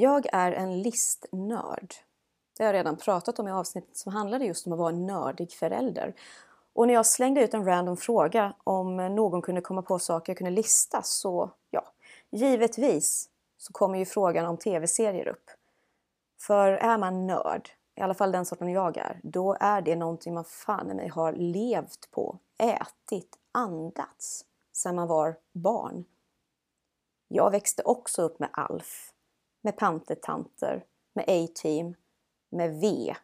Jag är en listnörd. Det har jag redan pratat om i avsnittet som handlade just om att vara en nördig förälder. Och när jag slängde ut en random fråga om någon kunde komma på saker jag kunde lista så, ja, givetvis så kommer ju frågan om tv-serier upp. För är man nörd, i alla fall den sorten jag är, då är det någonting man fan i mig har levt på, ätit, andats sedan man var barn. Jag växte också upp med Alf, med Pantertanter, med A-Team, med V.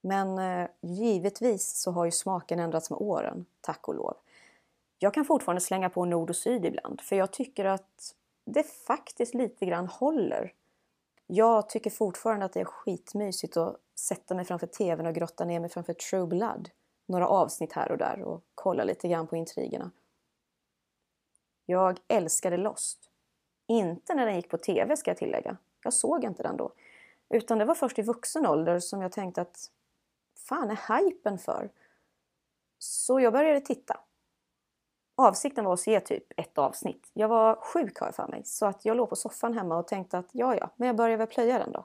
Men eh, givetvis så har ju smaken ändrats med åren, tack och lov. Jag kan fortfarande slänga på Nord och Syd ibland, för jag tycker att det faktiskt lite grann håller. Jag tycker fortfarande att det är skitmysigt att sätta mig framför TVn och grotta ner mig framför True Blood. Några avsnitt här och där och kolla lite grann på intrigerna. Jag älskade Lost. Inte när den gick på TV ska jag tillägga. Jag såg inte den då. Utan det var först i vuxen ålder som jag tänkte att fan är hypen för? Så jag började titta. Avsikten var att se typ ett avsnitt. Jag var sjuk har jag för mig. Så att jag låg på soffan hemma och tänkte att ja, ja, men jag börjar väl plöja den då.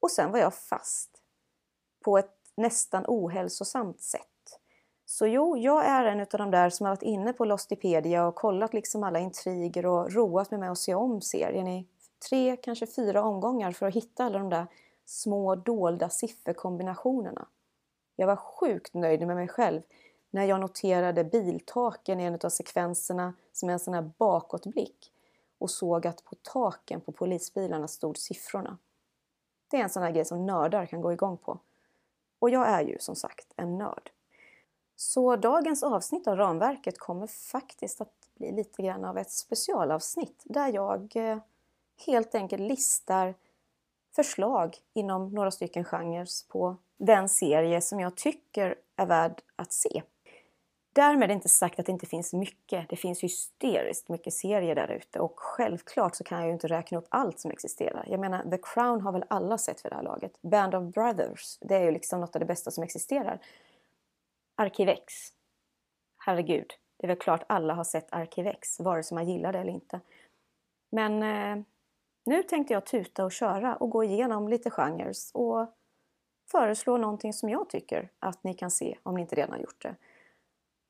Och sen var jag fast. På ett nästan ohälsosamt sätt. Så jo, jag är en av de där som har varit inne på Lostipedia och kollat liksom alla intriger och roat mig med att se om serien i tre, kanske fyra omgångar för att hitta alla de där små dolda sifferkombinationerna. Jag var sjukt nöjd med mig själv när jag noterade biltaken i en av sekvenserna som en sån här bakåtblick och såg att på taken på polisbilarna stod siffrorna. Det är en sån här grej som nördar kan gå igång på. Och jag är ju som sagt en nörd. Så dagens avsnitt av ramverket kommer faktiskt att bli lite grann av ett specialavsnitt där jag eh, helt enkelt listar förslag inom några stycken genrer på den serie som jag tycker är värd att se. Därmed inte sagt att det inte finns mycket. Det finns hysteriskt mycket serier där ute och självklart så kan jag ju inte räkna upp allt som existerar. Jag menar, The Crown har väl alla sett för det här laget. Band of Brothers, det är ju liksom något av det bästa som existerar. Arkivex. Herregud, det är väl klart alla har sett Arkivex, vare sig man gillar det eller inte. Men eh, nu tänkte jag tuta och köra och gå igenom lite genrer och föreslå någonting som jag tycker att ni kan se om ni inte redan har gjort det.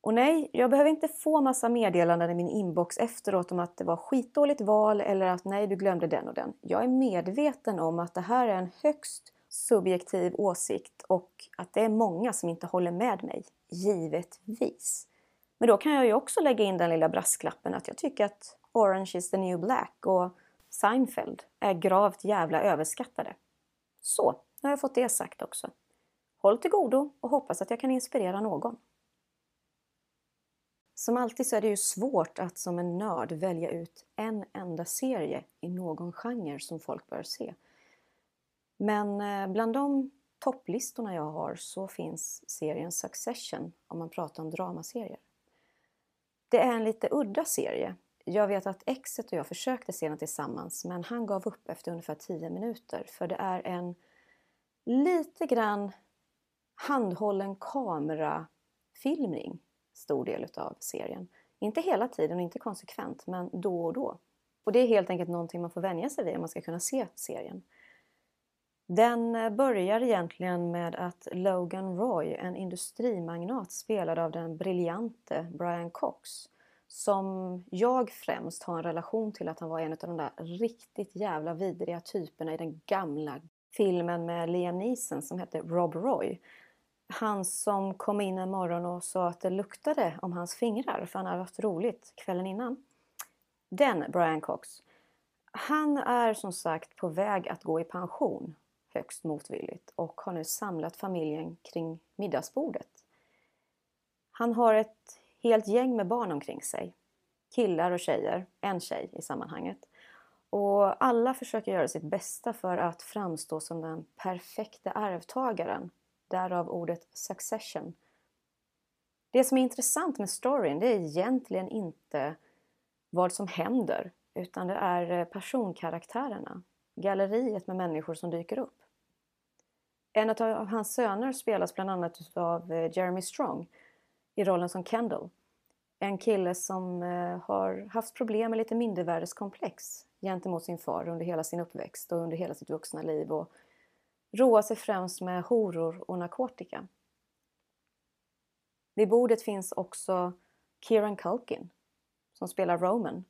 Och nej, jag behöver inte få massa meddelanden i min inbox efteråt om att det var skitdåligt val eller att nej, du glömde den och den. Jag är medveten om att det här är en högst subjektiv åsikt och att det är många som inte håller med mig, givetvis. Men då kan jag ju också lägga in den lilla brasklappen att jag tycker att Orange is the new black och Seinfeld är gravt jävla överskattade. Så, nu har jag fått det sagt också. Håll till godo och hoppas att jag kan inspirera någon. Som alltid så är det ju svårt att som en nörd välja ut en enda serie i någon genre som folk bör se. Men eh, bland de topplistorna jag har så finns serien Succession om man pratar om dramaserier. Det är en lite udda serie. Jag vet att exet och jag försökte se den tillsammans men han gav upp efter ungefär 10 minuter för det är en lite grann handhållen kamerafilmning stor del av serien. Inte hela tiden och inte konsekvent men då och då. Och det är helt enkelt någonting man får vänja sig vid om man ska kunna se serien. Den eh, börjar egentligen med att Logan Roy, en industrimagnat spelad av den briljante Brian Cox, som jag främst har en relation till att han var en av de där riktigt jävla vidriga typerna i den gamla filmen med Liam Neeson som hette Rob Roy. Han som kom in en morgon och sa att det luktade om hans fingrar för han hade haft roligt kvällen innan. Den Brian Cox. Han är som sagt på väg att gå i pension högst motvilligt och har nu samlat familjen kring middagsbordet. Han har ett helt gäng med barn omkring sig. Killar och tjejer, en tjej i sammanhanget. Och alla försöker göra sitt bästa för att framstå som den perfekta arvtagaren. Därav ordet succession. Det som är intressant med storyn det är egentligen inte vad som händer utan det är personkaraktärerna. Galleriet med människor som dyker upp. En av hans söner spelas bland annat av eh, Jeremy Strong i rollen som Kendall. En kille som eh, har haft problem med lite mindervärdeskomplex. gentemot sin far under hela sin uppväxt och under hela sitt vuxna liv och roar sig främst med horor och narkotika. Vid bordet finns också Kieran Culkin som spelar Roman.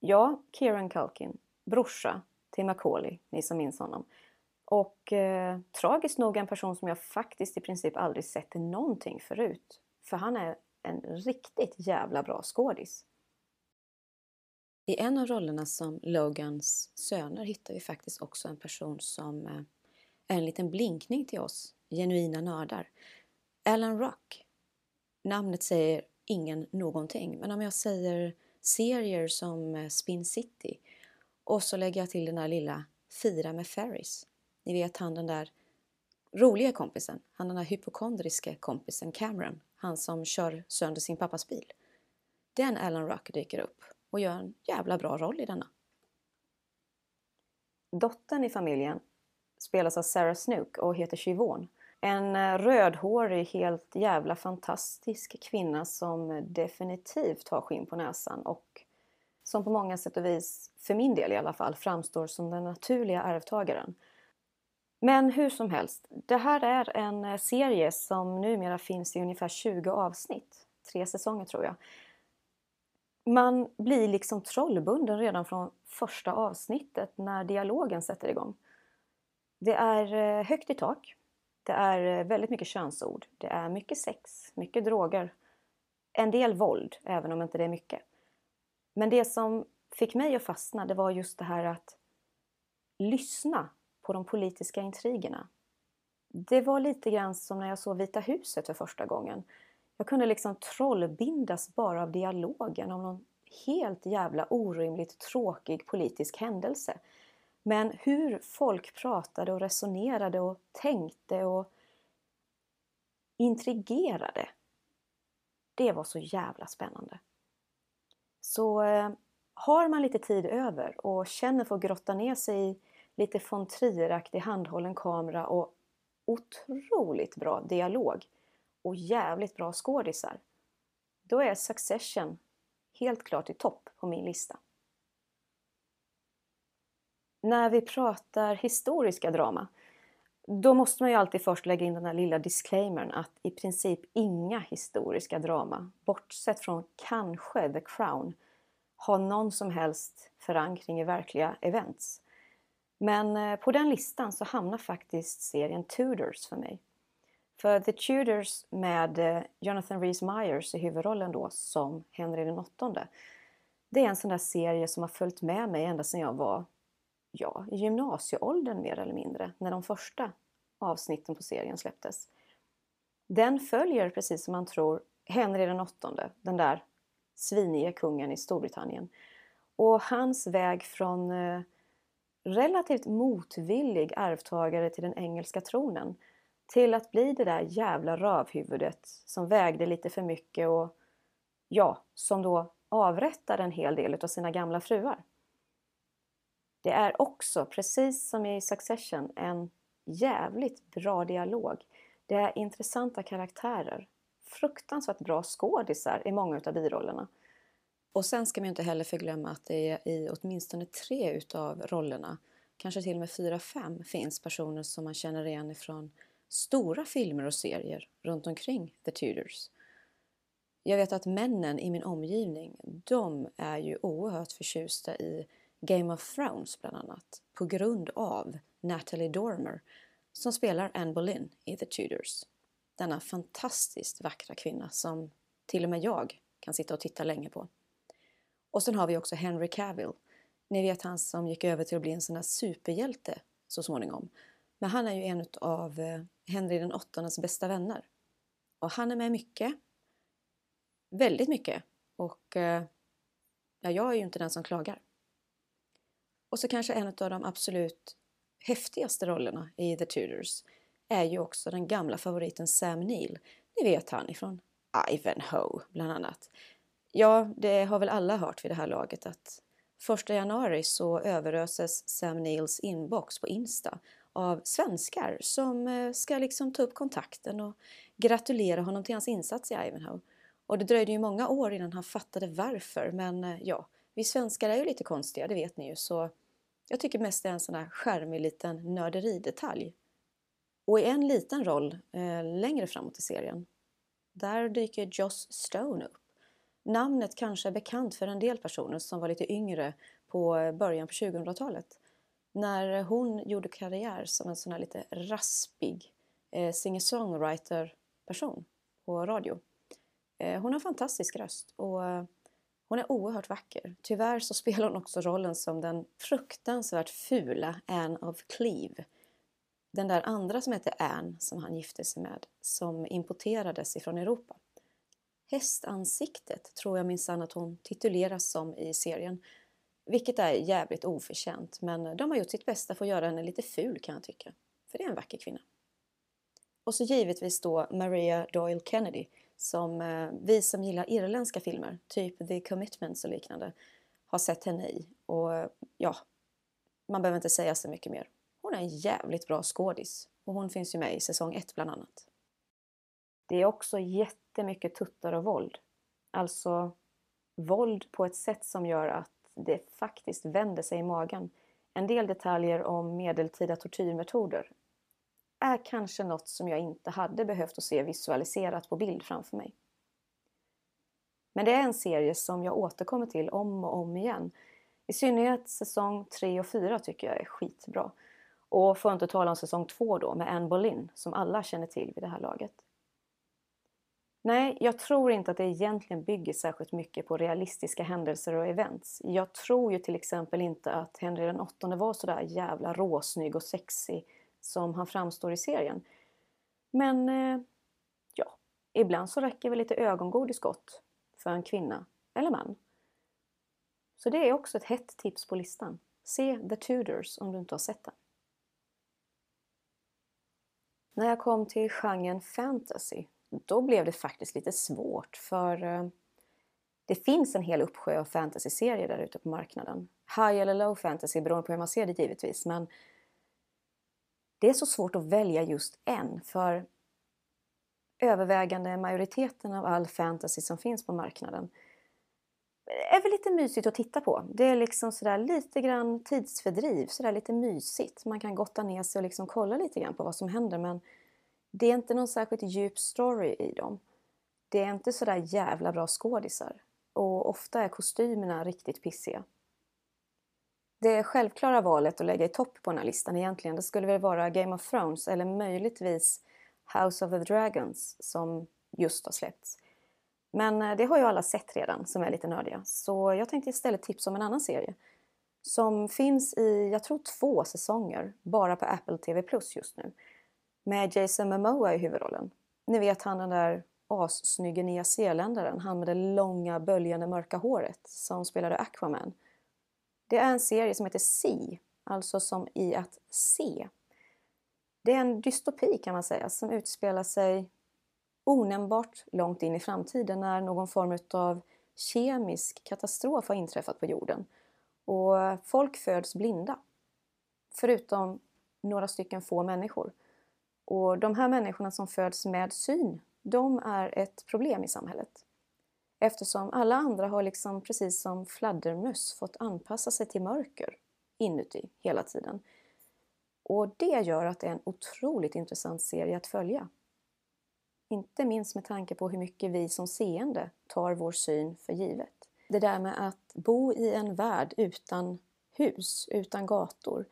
Ja, Kieran Culkin, brorsa till Macaulay, ni som minns honom. Och eh, tragiskt nog en person som jag faktiskt i princip aldrig sett i någonting förut. För han är en riktigt jävla bra skådis. I en av rollerna som Logans söner hittar vi faktiskt också en person som eh, är en liten blinkning till oss genuina nördar. Alan Rock. Namnet säger ingen någonting, men om jag säger serier som eh, Spin City och så lägger jag till den där lilla Fira med Ferris. Ni vet han den där roliga kompisen, han den där hypokondriska kompisen Cameron, han som kör sönder sin pappas bil. Den Alan Ruck dyker upp och gör en jävla bra roll i denna. Dottern i familjen spelas av Sarah Snook och heter Chivon. En eh, rödhårig, helt jävla fantastisk kvinna som definitivt har skinn på näsan och som på många sätt och vis, för min del i alla fall, framstår som den naturliga arvtagaren. Men hur som helst, det här är en eh, serie som numera finns i ungefär 20 avsnitt. Tre säsonger tror jag. Man blir liksom trollbunden redan från första avsnittet när dialogen sätter igång. Det är eh, högt i tak. Det är eh, väldigt mycket könsord. Det är mycket sex, mycket droger. En del våld, även om inte det är mycket. Men det som fick mig att fastna, det var just det här att lyssna på de politiska intrigerna. Det var lite grann som när jag såg Vita huset för första gången. Jag kunde liksom trollbindas bara av dialogen om någon helt jävla orimligt tråkig politisk händelse. Men hur folk pratade och resonerade och tänkte och intrigerade. Det var så jävla spännande. Så eh, har man lite tid över och känner för att grotta ner sig i lite von Trier-aktig handhållen kamera och otroligt bra dialog och jävligt bra skådisar. Då är Succession helt klart i topp på min lista. När vi pratar historiska drama då måste man ju alltid först lägga in den här lilla disclaimern att i princip inga historiska drama, bortsett från kanske The Crown, har någon som helst förankring i verkliga events. Men eh, på den listan så hamnar faktiskt serien Tudors för mig. För The Tudors med eh, Jonathan Rhys Myers i huvudrollen då som Henry den åttonde. Det är en sån där serie som har följt med mig ända sedan jag var ja, i gymnasieåldern mer eller mindre, när de första avsnitten på serien släpptes. Den följer, precis som man tror, Henry den åttonde, den där svinige kungen i Storbritannien. Och hans väg från eh, relativt motvillig arvtagare till den engelska tronen till att bli det där jävla rövhuvudet som vägde lite för mycket och ja, som då avrättade en hel del av sina gamla fruar. Det är också, precis som i Succession, en jävligt bra dialog. Det är intressanta karaktärer. Fruktansvärt bra skådisar i många av birollerna. Och sen ska man inte heller förglömma att det är i åtminstone tre utav rollerna, kanske till och med fyra, fem, finns personer som man känner igen ifrån stora filmer och serier runt omkring The Tudors. Jag vet att männen i min omgivning, de är ju oerhört förtjusta i Game of Thrones bland annat på grund av Natalie Dormer som spelar Anne Boleyn i The Tudors. Denna fantastiskt vackra kvinna som till och med jag kan sitta och titta länge på. Och sen har vi också Henry Cavill. Ni vet han som gick över till att bli en sån här superhjälte så småningom. Men han är ju en av eh, Henry den åttondes bästa vänner. Och han är med mycket. Väldigt mycket. Och eh, ja, jag är ju inte den som klagar. Och så kanske en av de absolut häftigaste rollerna i The Tudors är ju också den gamla favoriten Sam Neill. Ni vet han ifrån Ivanhoe bland annat. Ja, det har väl alla hört vid det här laget att första januari så överöses Sam Neils inbox på Insta av svenskar som eh, ska liksom ta upp kontakten och gratulera honom till hans insats i Ivanhoe. Och det dröjde ju många år innan han fattade varför, men eh, ja, Vi svenskar är ju lite konstiga, det vet ni ju, så jag tycker mest det är en sån här skärmig liten nörderidetalj. Och i en liten roll eh, längre framåt i serien, där dyker Joss Stone upp. Namnet kanske är bekant för en del personer som var lite yngre på eh, början på 2000-talet. När hon gjorde karriär som en sån här lite raspig eh, singer-songwriter-person på radio. Eh, hon har en fantastisk röst och eh, hon är oerhört vacker. Tyvärr så spelar hon också rollen som den fruktansvärt fula Anne of Cleve. Den där andra som heter Anne, som han gifte sig med, som importerades ifrån Europa. Hästansiktet tror jag minsann att hon tituleras som i serien. Vilket är jävligt oförtjänt, men de har gjort sitt bästa för att göra henne lite ful kan jag tycka. För det är en vacker kvinna. Och så givetvis då Maria Doyle Kennedy som eh, vi som gillar irländska filmer, typ The Commitments och liknande, har sett henne i. Och eh, ja, man behöver inte säga så mycket mer. Hon är en jävligt bra skådis och hon finns ju med i säsong 1 bland annat. Det är också jättemycket tuttar och våld. Alltså våld på ett sätt som gör att det faktiskt vänder sig i magen. En del detaljer om medeltida tortyrmetoder är kanske något som jag inte hade behövt att se visualiserat på bild framför mig. Men det är en serie som jag återkommer till om och om igen. I synnerhet säsong 3 och 4 tycker jag är skitbra. Och får inte tala om säsong 2 då med Anne Boleyn som alla känner till vid det här laget. Nej, jag tror inte att det egentligen bygger särskilt mycket på realistiska händelser och events. Jag tror ju till exempel inte att Henry den åttonde var sådär jävla råsnygg och sexig som han framstår i serien. Men eh, ja, ibland så räcker väl lite ögongodis gott för en kvinna eller man. Så det är också ett hett tips på listan. Se The Tudors om du inte har sett den. När jag kom till genren fantasy, då blev det faktiskt lite svårt för eh, det finns en hel uppsjö av fantasy-serier där ute på marknaden. High eller low fantasy beroende på hur man ser det givetvis, men det är så svårt att välja just en för övervägande majoriteten av all fantasy som finns på marknaden är väl lite mysigt att titta på. Det är liksom sådär lite grann tidsfördriv, sådär lite mysigt. Man kan gotta ner sig och liksom kolla lite grann på vad som händer men det är inte någon särskilt djup story i dem. Det är inte sådär jävla bra skådisar och ofta är kostymerna riktigt pissiga. Det självklara valet att lägga i topp på den här listan egentligen, det skulle väl vara Game of Thrones eller möjligtvis House of the Dragons som just har släppts. Men eh, det har ju alla sett redan som är lite nördiga, så jag tänkte istället tipsa om en annan serie som finns i, jag tror två säsonger, bara på Apple TV Plus just nu. Med Jason Momoa i huvudrollen. Ni vet han den där assnygge nyzeeländaren, han med det långa böljande mörka håret som spelade Aquaman. Det är en serie som heter See, alltså som i att se. Det är en dystopi kan man säga som utspelar sig onämnbart långt in i framtiden när någon form av kemisk katastrof har inträffat på jorden och folk föds blinda. Förutom några stycken få människor. Och de här människorna som föds med syn, de är ett problem i samhället. Eftersom alla andra har liksom precis som fladdermöss fått anpassa sig till mörker inuti hela tiden. Och det gör att det är en otroligt intressant serie att följa. Inte minst med tanke på hur mycket vi som seende tar vår syn för givet. Det där med att bo i en värld utan hus, utan gator,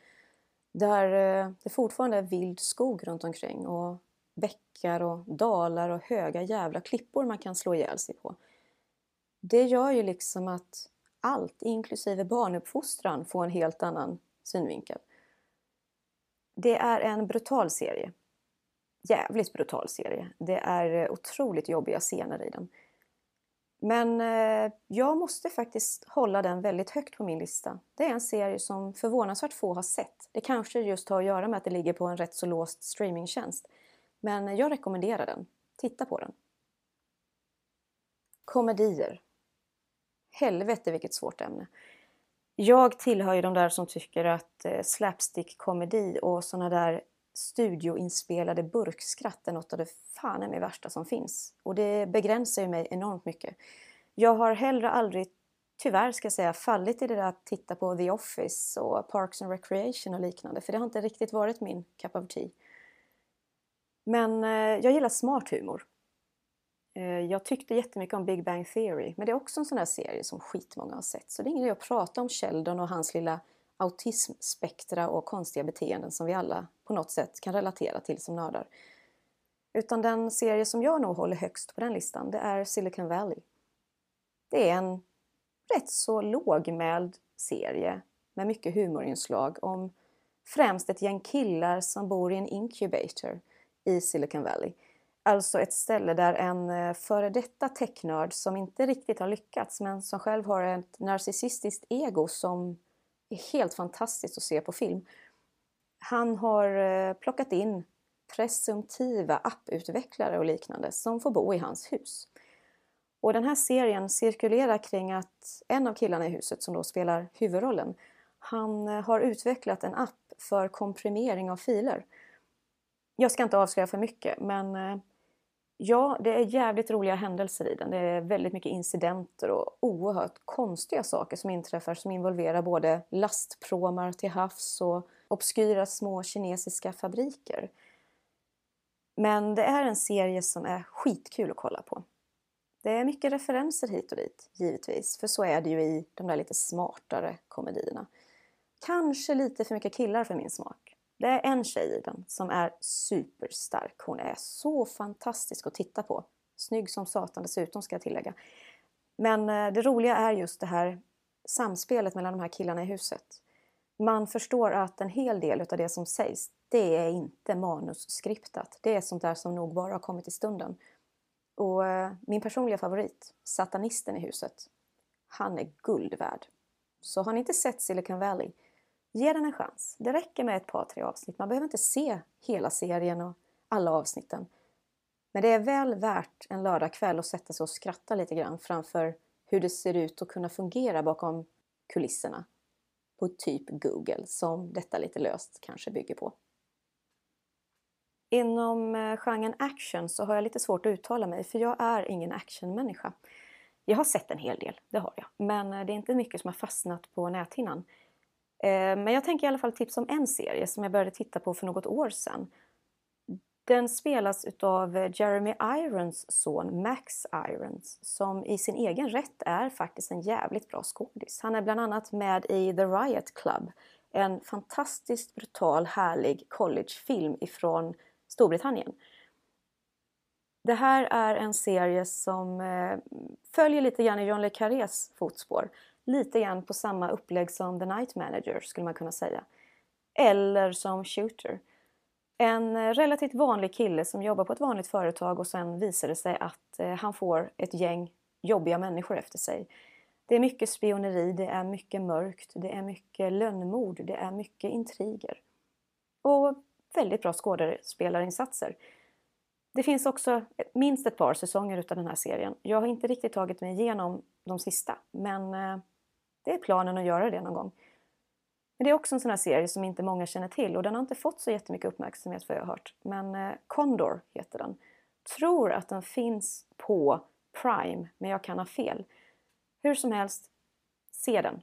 där det eh, fortfarande är vild skog runt omkring och bäckar och dalar och höga jävla klippor man kan slå ihjäl sig på det gör ju liksom att allt, inklusive barnuppfostran, får en helt annan synvinkel. Det är en brutal serie. Jävligt brutal serie. Det är eh, otroligt jobbiga scener i den. Men eh, jag måste faktiskt hålla den väldigt högt på min lista. Det är en serie som förvånansvärt få har sett. Det kanske just har att göra med att det ligger på en rätt så låst streamingtjänst. Men eh, jag rekommenderar den. Titta på den. Komedier helvete vilket svårt ämne. Jag tillhör ju de där som tycker att eh, slapstick-komedi och såna där studioinspelade burkskratt är något av det fan är mig värsta som finns. Och det begränsar ju mig enormt mycket. Jag har heller aldrig tyvärr ska jag säga fallit i det där att titta på The Office och Parks and Recreation och liknande för det har inte riktigt varit min cup of tea. Men eh, jag gillar smart humor. Eh, jag tyckte jättemycket om Big Bang Theory men det är också en sån där serie som skitmånga har sett så det är ingen idé att prata om Sheldon och hans lilla autismspektra och konstiga beteenden som vi alla på något sätt kan relatera till som nördar. Utan den serie som jag nog håller högst på den listan det är Silicon Valley. Det är en rätt så lågmäld serie med mycket humorinslag om främst ett gäng killar som bor i en incubator i Silicon Valley. Alltså ett ställe där en eh, före detta technörd som inte riktigt har lyckats men som själv har ett narcissistiskt ego som är helt fantastiskt att se på film. Han har eh, plockat in presumtiva apputvecklare och liknande som får bo i hans hus. Och den här serien cirkulerar kring att en av killarna i huset som då spelar huvudrollen, han eh, har utvecklat en app för komprimering av filer. Jag ska inte avslöja för mycket men eh, ja, det är jävligt roliga händelser i den. Det är väldigt mycket incidenter och oerhört konstiga saker som inträffar som involverar både lastpråmar till havs och obskyra små kinesiska fabriker. Men det är en serie som är skitkul att kolla på. Det är mycket referenser hit och dit, givetvis, för så är det ju i de där lite smartare komedierna. Kanske lite för mycket killar för min smak. Det är en tjej i den som är superstark. Hon är så fantastisk att titta på. Snygg som satan dessutom ska jag tillägga. Men eh, det roliga är just det här samspelet mellan de här killarna i huset. Man förstår att en hel del av det som sägs, det är inte manusskriptat. Det är sånt där som nog bara har kommit i stunden. Och eh, min personliga favorit, satanisten i huset, han är guld värd. Så har ni inte sett Silicon Valley, ge den en chans. Det räcker med ett par, tre avsnitt. Man behöver inte se hela serien och alla avsnitten. Men det är väl värt en lördagkväll att sätta sig och skratta lite grann framför hur det ser ut att kunna fungera bakom kulisserna på typ Google som detta lite löst kanske bygger på. Inom eh, genren action så har jag lite svårt att uttala mig för jag är ingen actionmänniska. Jag har sett en hel del, det har jag, men eh, det är inte mycket som har fastnat på näthinnan. Eh, men jag tänker i alla fall tipsa om en serie som jag började titta på för något år sedan. Den spelas utav Jeremy Irons son Max Irons som i sin egen rätt är faktiskt en jävligt bra skådis. Han är bland annat med i The Riot Club, en fantastiskt brutal härlig collegefilm ifrån Storbritannien. Det här är en serie som eh, följer lite grann i John le Carrés fotspår. Lite grann på samma upplägg som The Night Manager skulle man kunna säga. Eller som Shooter. En eh, relativt vanlig kille som jobbar på ett vanligt företag och sen visar det sig att eh, han får ett gäng jobbiga människor efter sig. Det är mycket spioneri, det är mycket mörkt, det är mycket lönnmord, det är mycket intriger. Och väldigt bra skådespelarinsatser. Det finns också minst ett par säsonger utav den här serien. Jag har inte riktigt tagit mig igenom de sista, men eh, det är planen att göra det någon gång. Men det är också en sån här serie som inte många känner till och den har inte fått så jättemycket uppmärksamhet för jag har hört. Men eh, Condor heter den. Tror att den finns på Prime, men jag kan ha fel. Hur som helst, se den.